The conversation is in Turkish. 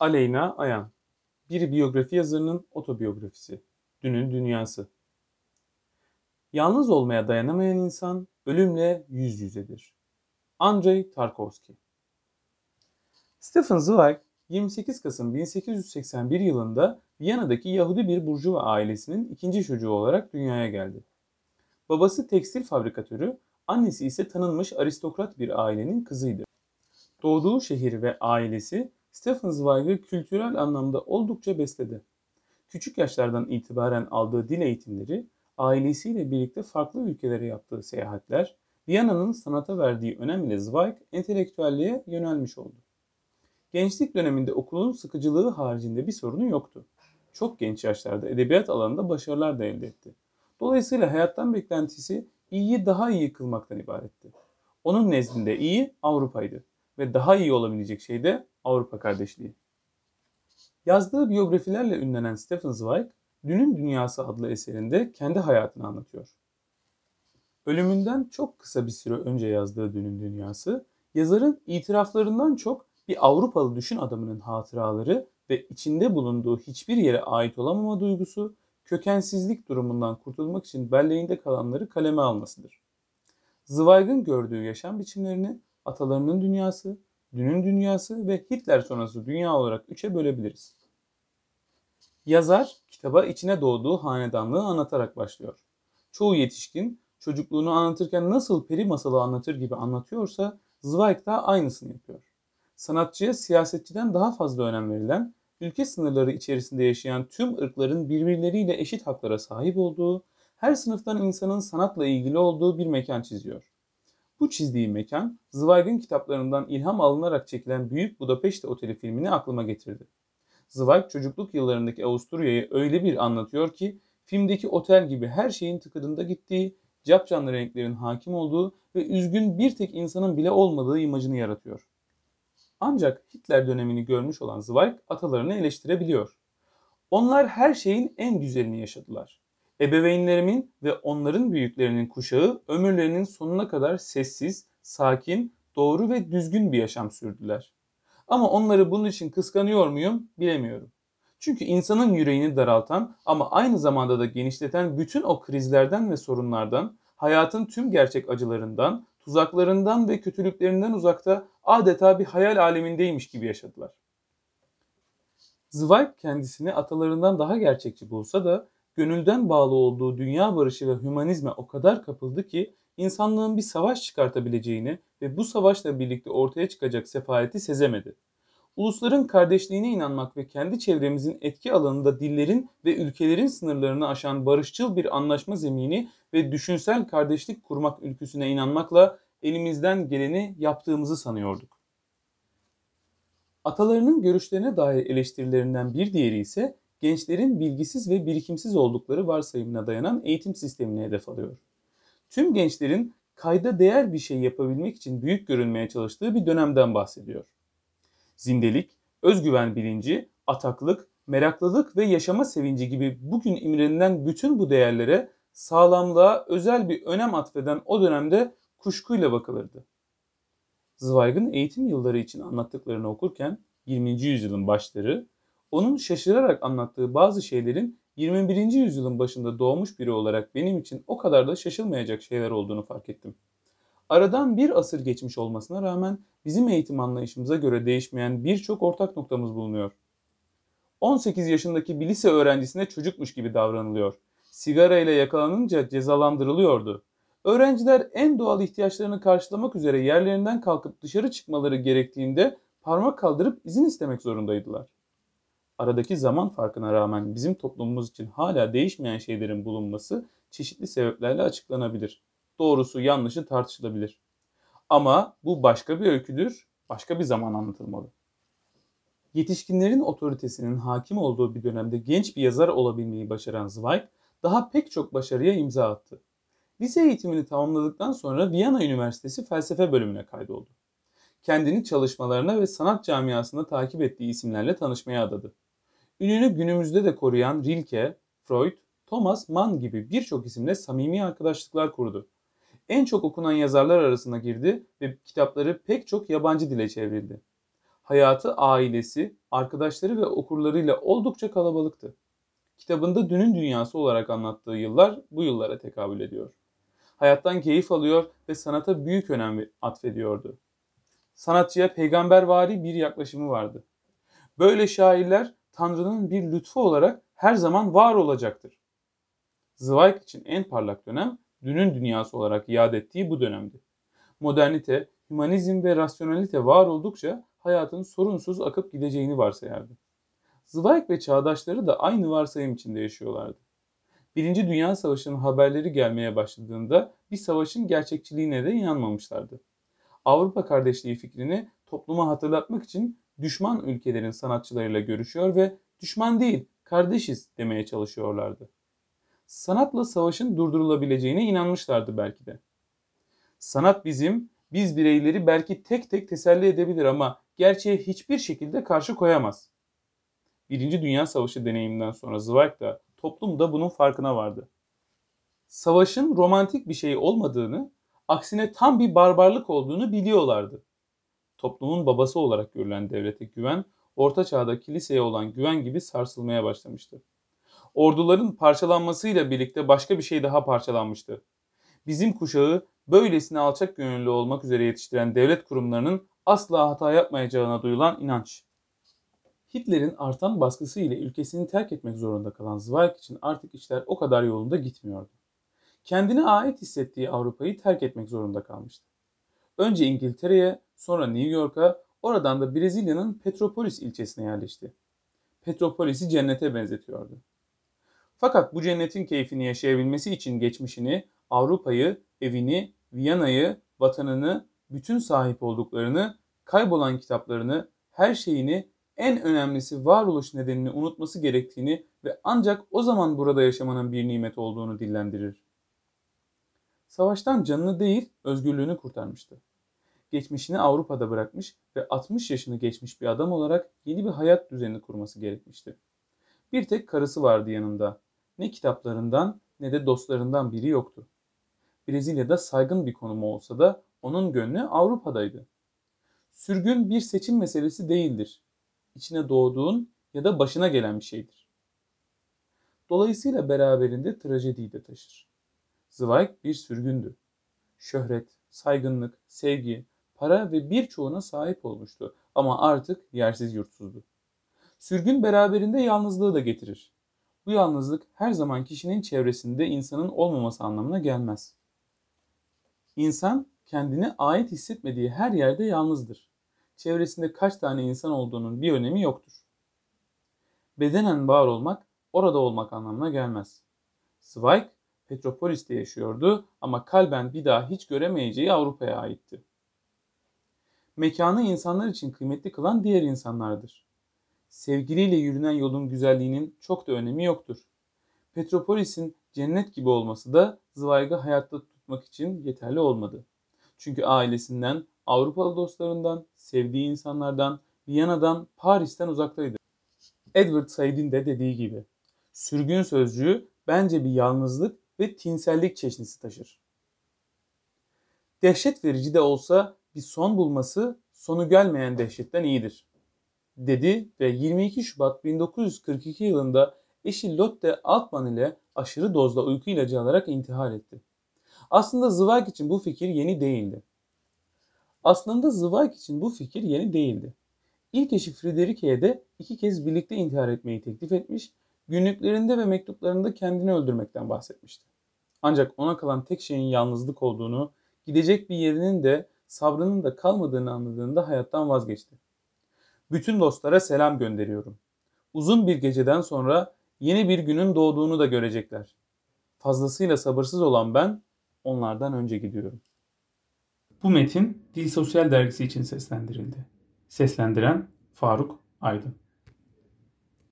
Aleyna Ayan Bir biyografi yazarının otobiyografisi Dünün Dünyası Yalnız olmaya dayanamayan insan ölümle yüz yüzedir. Andrei Tarkovski Stephen Zweig 28 Kasım 1881 yılında Viyana'daki Yahudi bir burjuva ailesinin ikinci çocuğu olarak dünyaya geldi. Babası tekstil fabrikatörü, annesi ise tanınmış aristokrat bir ailenin kızıydı. Doğduğu şehir ve ailesi Stephen Zweig'ı kültürel anlamda oldukça besledi. Küçük yaşlardan itibaren aldığı dil eğitimleri, ailesiyle birlikte farklı ülkelere yaptığı seyahatler, Viyana'nın sanata verdiği önem ile Zweig entelektüelliğe yönelmiş oldu. Gençlik döneminde okulun sıkıcılığı haricinde bir sorunu yoktu. Çok genç yaşlarda edebiyat alanında başarılar da elde etti. Dolayısıyla hayattan beklentisi iyiyi daha iyi kılmaktan ibaretti. Onun nezdinde iyi Avrupa'ydı ve daha iyi olabilecek şey de Avrupa kardeşliği. Yazdığı biyografilerle ünlenen Stephen Zweig, Dünün Dünyası adlı eserinde kendi hayatını anlatıyor. Ölümünden çok kısa bir süre önce yazdığı Dünün Dünyası, yazarın itiraflarından çok bir Avrupalı düşün adamının hatıraları ve içinde bulunduğu hiçbir yere ait olamama duygusu, kökensizlik durumundan kurtulmak için belleğinde kalanları kaleme almasıdır. Zweig'ın gördüğü yaşam biçimlerini atalarının dünyası, dünün dünyası ve Hitler sonrası dünya olarak üçe bölebiliriz. Yazar kitaba içine doğduğu hanedanlığı anlatarak başlıyor. Çoğu yetişkin çocukluğunu anlatırken nasıl peri masalı anlatır gibi anlatıyorsa Zweig da aynısını yapıyor. Sanatçıya siyasetçiden daha fazla önem verilen, ülke sınırları içerisinde yaşayan tüm ırkların birbirleriyle eşit haklara sahip olduğu, her sınıftan insanın sanatla ilgili olduğu bir mekan çiziyor. Bu çizdiği mekan, Zweig'in kitaplarından ilham alınarak çekilen Büyük Budapeşte Oteli filmini aklıma getirdi. Zweig çocukluk yıllarındaki Avusturya'yı öyle bir anlatıyor ki, filmdeki otel gibi her şeyin tıkırında gittiği, capcanlı renklerin hakim olduğu ve üzgün bir tek insanın bile olmadığı imajını yaratıyor. Ancak Hitler dönemini görmüş olan Zweig atalarını eleştirebiliyor. Onlar her şeyin en güzelini yaşadılar. Ebeveynlerimin ve onların büyüklerinin kuşağı ömürlerinin sonuna kadar sessiz, sakin, doğru ve düzgün bir yaşam sürdüler. Ama onları bunun için kıskanıyor muyum bilemiyorum. Çünkü insanın yüreğini daraltan ama aynı zamanda da genişleten bütün o krizlerden ve sorunlardan, hayatın tüm gerçek acılarından, tuzaklarından ve kötülüklerinden uzakta adeta bir hayal alemindeymiş gibi yaşadılar. Zweig kendisini atalarından daha gerçekçi bulsa da gönülden bağlı olduğu dünya barışı ve hümanizme o kadar kapıldı ki insanlığın bir savaş çıkartabileceğini ve bu savaşla birlikte ortaya çıkacak sefaleti sezemedi. Ulusların kardeşliğine inanmak ve kendi çevremizin etki alanında dillerin ve ülkelerin sınırlarını aşan barışçıl bir anlaşma zemini ve düşünsel kardeşlik kurmak ülküsüne inanmakla elimizden geleni yaptığımızı sanıyorduk. Atalarının görüşlerine dair eleştirilerinden bir diğeri ise gençlerin bilgisiz ve birikimsiz oldukları varsayımına dayanan eğitim sistemini hedef alıyor. Tüm gençlerin kayda değer bir şey yapabilmek için büyük görünmeye çalıştığı bir dönemden bahsediyor. Zindelik, özgüven bilinci, ataklık, meraklılık ve yaşama sevinci gibi bugün imrenilen bütün bu değerlere sağlamlığa özel bir önem atfeden o dönemde kuşkuyla bakılırdı. Zweig'ın eğitim yılları için anlattıklarını okurken 20. yüzyılın başları, onun şaşırarak anlattığı bazı şeylerin 21. yüzyılın başında doğmuş biri olarak benim için o kadar da şaşılmayacak şeyler olduğunu fark ettim. Aradan bir asır geçmiş olmasına rağmen bizim eğitim anlayışımıza göre değişmeyen birçok ortak noktamız bulunuyor. 18 yaşındaki bir lise öğrencisine çocukmuş gibi davranılıyor. Sigara ile yakalanınca cezalandırılıyordu. Öğrenciler en doğal ihtiyaçlarını karşılamak üzere yerlerinden kalkıp dışarı çıkmaları gerektiğinde parmak kaldırıp izin istemek zorundaydılar. Aradaki zaman farkına rağmen bizim toplumumuz için hala değişmeyen şeylerin bulunması çeşitli sebeplerle açıklanabilir. Doğrusu yanlışı tartışılabilir. Ama bu başka bir öyküdür, başka bir zaman anlatılmalı. Yetişkinlerin otoritesinin hakim olduğu bir dönemde genç bir yazar olabilmeyi başaran Zweig, daha pek çok başarıya imza attı. Lise eğitimini tamamladıktan sonra Viyana Üniversitesi felsefe bölümüne kaydoldu. Kendini çalışmalarına ve sanat camiasında takip ettiği isimlerle tanışmaya adadı. Ününü günümüzde de koruyan Rilke, Freud, Thomas Mann gibi birçok isimle samimi arkadaşlıklar kurdu. En çok okunan yazarlar arasına girdi ve kitapları pek çok yabancı dile çevrildi. Hayatı ailesi, arkadaşları ve okurlarıyla oldukça kalabalıktı. Kitabında dünün dünyası olarak anlattığı yıllar bu yıllara tekabül ediyor. Hayattan keyif alıyor ve sanata büyük önem atfediyordu. Sanatçıya peygambervari bir yaklaşımı vardı. Böyle şairler Tanrı'nın bir lütfu olarak her zaman var olacaktır. Zweig için en parlak dönem dünün dünyası olarak iade ettiği bu dönemdi. Modernite, hümanizm ve rasyonalite var oldukça hayatın sorunsuz akıp gideceğini varsayardı. Zweig ve çağdaşları da aynı varsayım içinde yaşıyorlardı. Birinci Dünya Savaşı'nın haberleri gelmeye başladığında bir savaşın gerçekçiliğine de inanmamışlardı. Avrupa kardeşliği fikrini topluma hatırlatmak için düşman ülkelerin sanatçılarıyla görüşüyor ve düşman değil, kardeşiz demeye çalışıyorlardı. Sanatla savaşın durdurulabileceğine inanmışlardı belki de. Sanat bizim, biz bireyleri belki tek tek teselli edebilir ama gerçeğe hiçbir şekilde karşı koyamaz. Birinci Dünya Savaşı deneyiminden sonra Zweig da toplum da bunun farkına vardı. Savaşın romantik bir şey olmadığını, aksine tam bir barbarlık olduğunu biliyorlardı. Toplumun babası olarak görülen devlete güven, orta çağda kiliseye olan güven gibi sarsılmaya başlamıştı. Orduların parçalanmasıyla birlikte başka bir şey daha parçalanmıştı. Bizim kuşağı böylesine alçak gönüllü olmak üzere yetiştiren devlet kurumlarının asla hata yapmayacağına duyulan inanç. Hitler'in artan baskısı ile ülkesini terk etmek zorunda kalan Zweig için artık işler o kadar yolunda gitmiyordu. Kendine ait hissettiği Avrupa'yı terk etmek zorunda kalmıştı. Önce İngiltere'ye, sonra New York'a, oradan da Brezilya'nın Petropolis ilçesine yerleşti. Petropolis'i cennete benzetiyordu. Fakat bu cennetin keyfini yaşayabilmesi için geçmişini, Avrupa'yı, evini, Viyana'yı, vatanını, bütün sahip olduklarını, kaybolan kitaplarını, her şeyini en önemlisi varoluş nedenini unutması gerektiğini ve ancak o zaman burada yaşamanın bir nimet olduğunu dillendirir. Savaştan canını değil, özgürlüğünü kurtarmıştı. Geçmişini Avrupa'da bırakmış ve 60 yaşını geçmiş bir adam olarak yeni bir hayat düzeni kurması gerekmişti. Bir tek karısı vardı yanında. Ne kitaplarından ne de dostlarından biri yoktu. Brezilya'da saygın bir konumu olsa da onun gönlü Avrupa'daydı. Sürgün bir seçim meselesi değildir içine doğduğun ya da başına gelen bir şeydir. Dolayısıyla beraberinde trajediyi de taşır. Zweig bir sürgündü. Şöhret, saygınlık, sevgi, para ve birçoğuna sahip olmuştu ama artık yersiz yurtsuzdu. Sürgün beraberinde yalnızlığı da getirir. Bu yalnızlık her zaman kişinin çevresinde insanın olmaması anlamına gelmez. İnsan kendine ait hissetmediği her yerde yalnızdır çevresinde kaç tane insan olduğunun bir önemi yoktur. Bedenen var olmak, orada olmak anlamına gelmez. Zweig, Petropolis'te yaşıyordu ama kalben bir daha hiç göremeyeceği Avrupa'ya aitti. Mekanı insanlar için kıymetli kılan diğer insanlardır. Sevgiliyle yürünen yolun güzelliğinin çok da önemi yoktur. Petropolis'in cennet gibi olması da Zweig'ı hayatta tutmak için yeterli olmadı. Çünkü ailesinden, Avrupalı dostlarından, sevdiği insanlardan, Viyana'dan, Paris'ten uzaktaydı. Edward Said'in de dediği gibi, sürgün sözcüğü bence bir yalnızlık ve tinsellik çeşnisi taşır. Dehşet verici de olsa bir son bulması sonu gelmeyen dehşetten iyidir. Dedi ve 22 Şubat 1942 yılında eşi Lotte Altman ile aşırı dozda uyku ilacı alarak intihar etti. Aslında Zweig için bu fikir yeni değildi. Aslında Zweig için bu fikir yeni değildi. İlk eşi Friederike'ye de iki kez birlikte intihar etmeyi teklif etmiş, günlüklerinde ve mektuplarında kendini öldürmekten bahsetmişti. Ancak ona kalan tek şeyin yalnızlık olduğunu, gidecek bir yerinin de sabrının da kalmadığını anladığında hayattan vazgeçti. Bütün dostlara selam gönderiyorum. Uzun bir geceden sonra yeni bir günün doğduğunu da görecekler. Fazlasıyla sabırsız olan ben onlardan önce gidiyorum. Bu metin Dil Sosyal Dergisi için seslendirildi. Seslendiren Faruk Aydın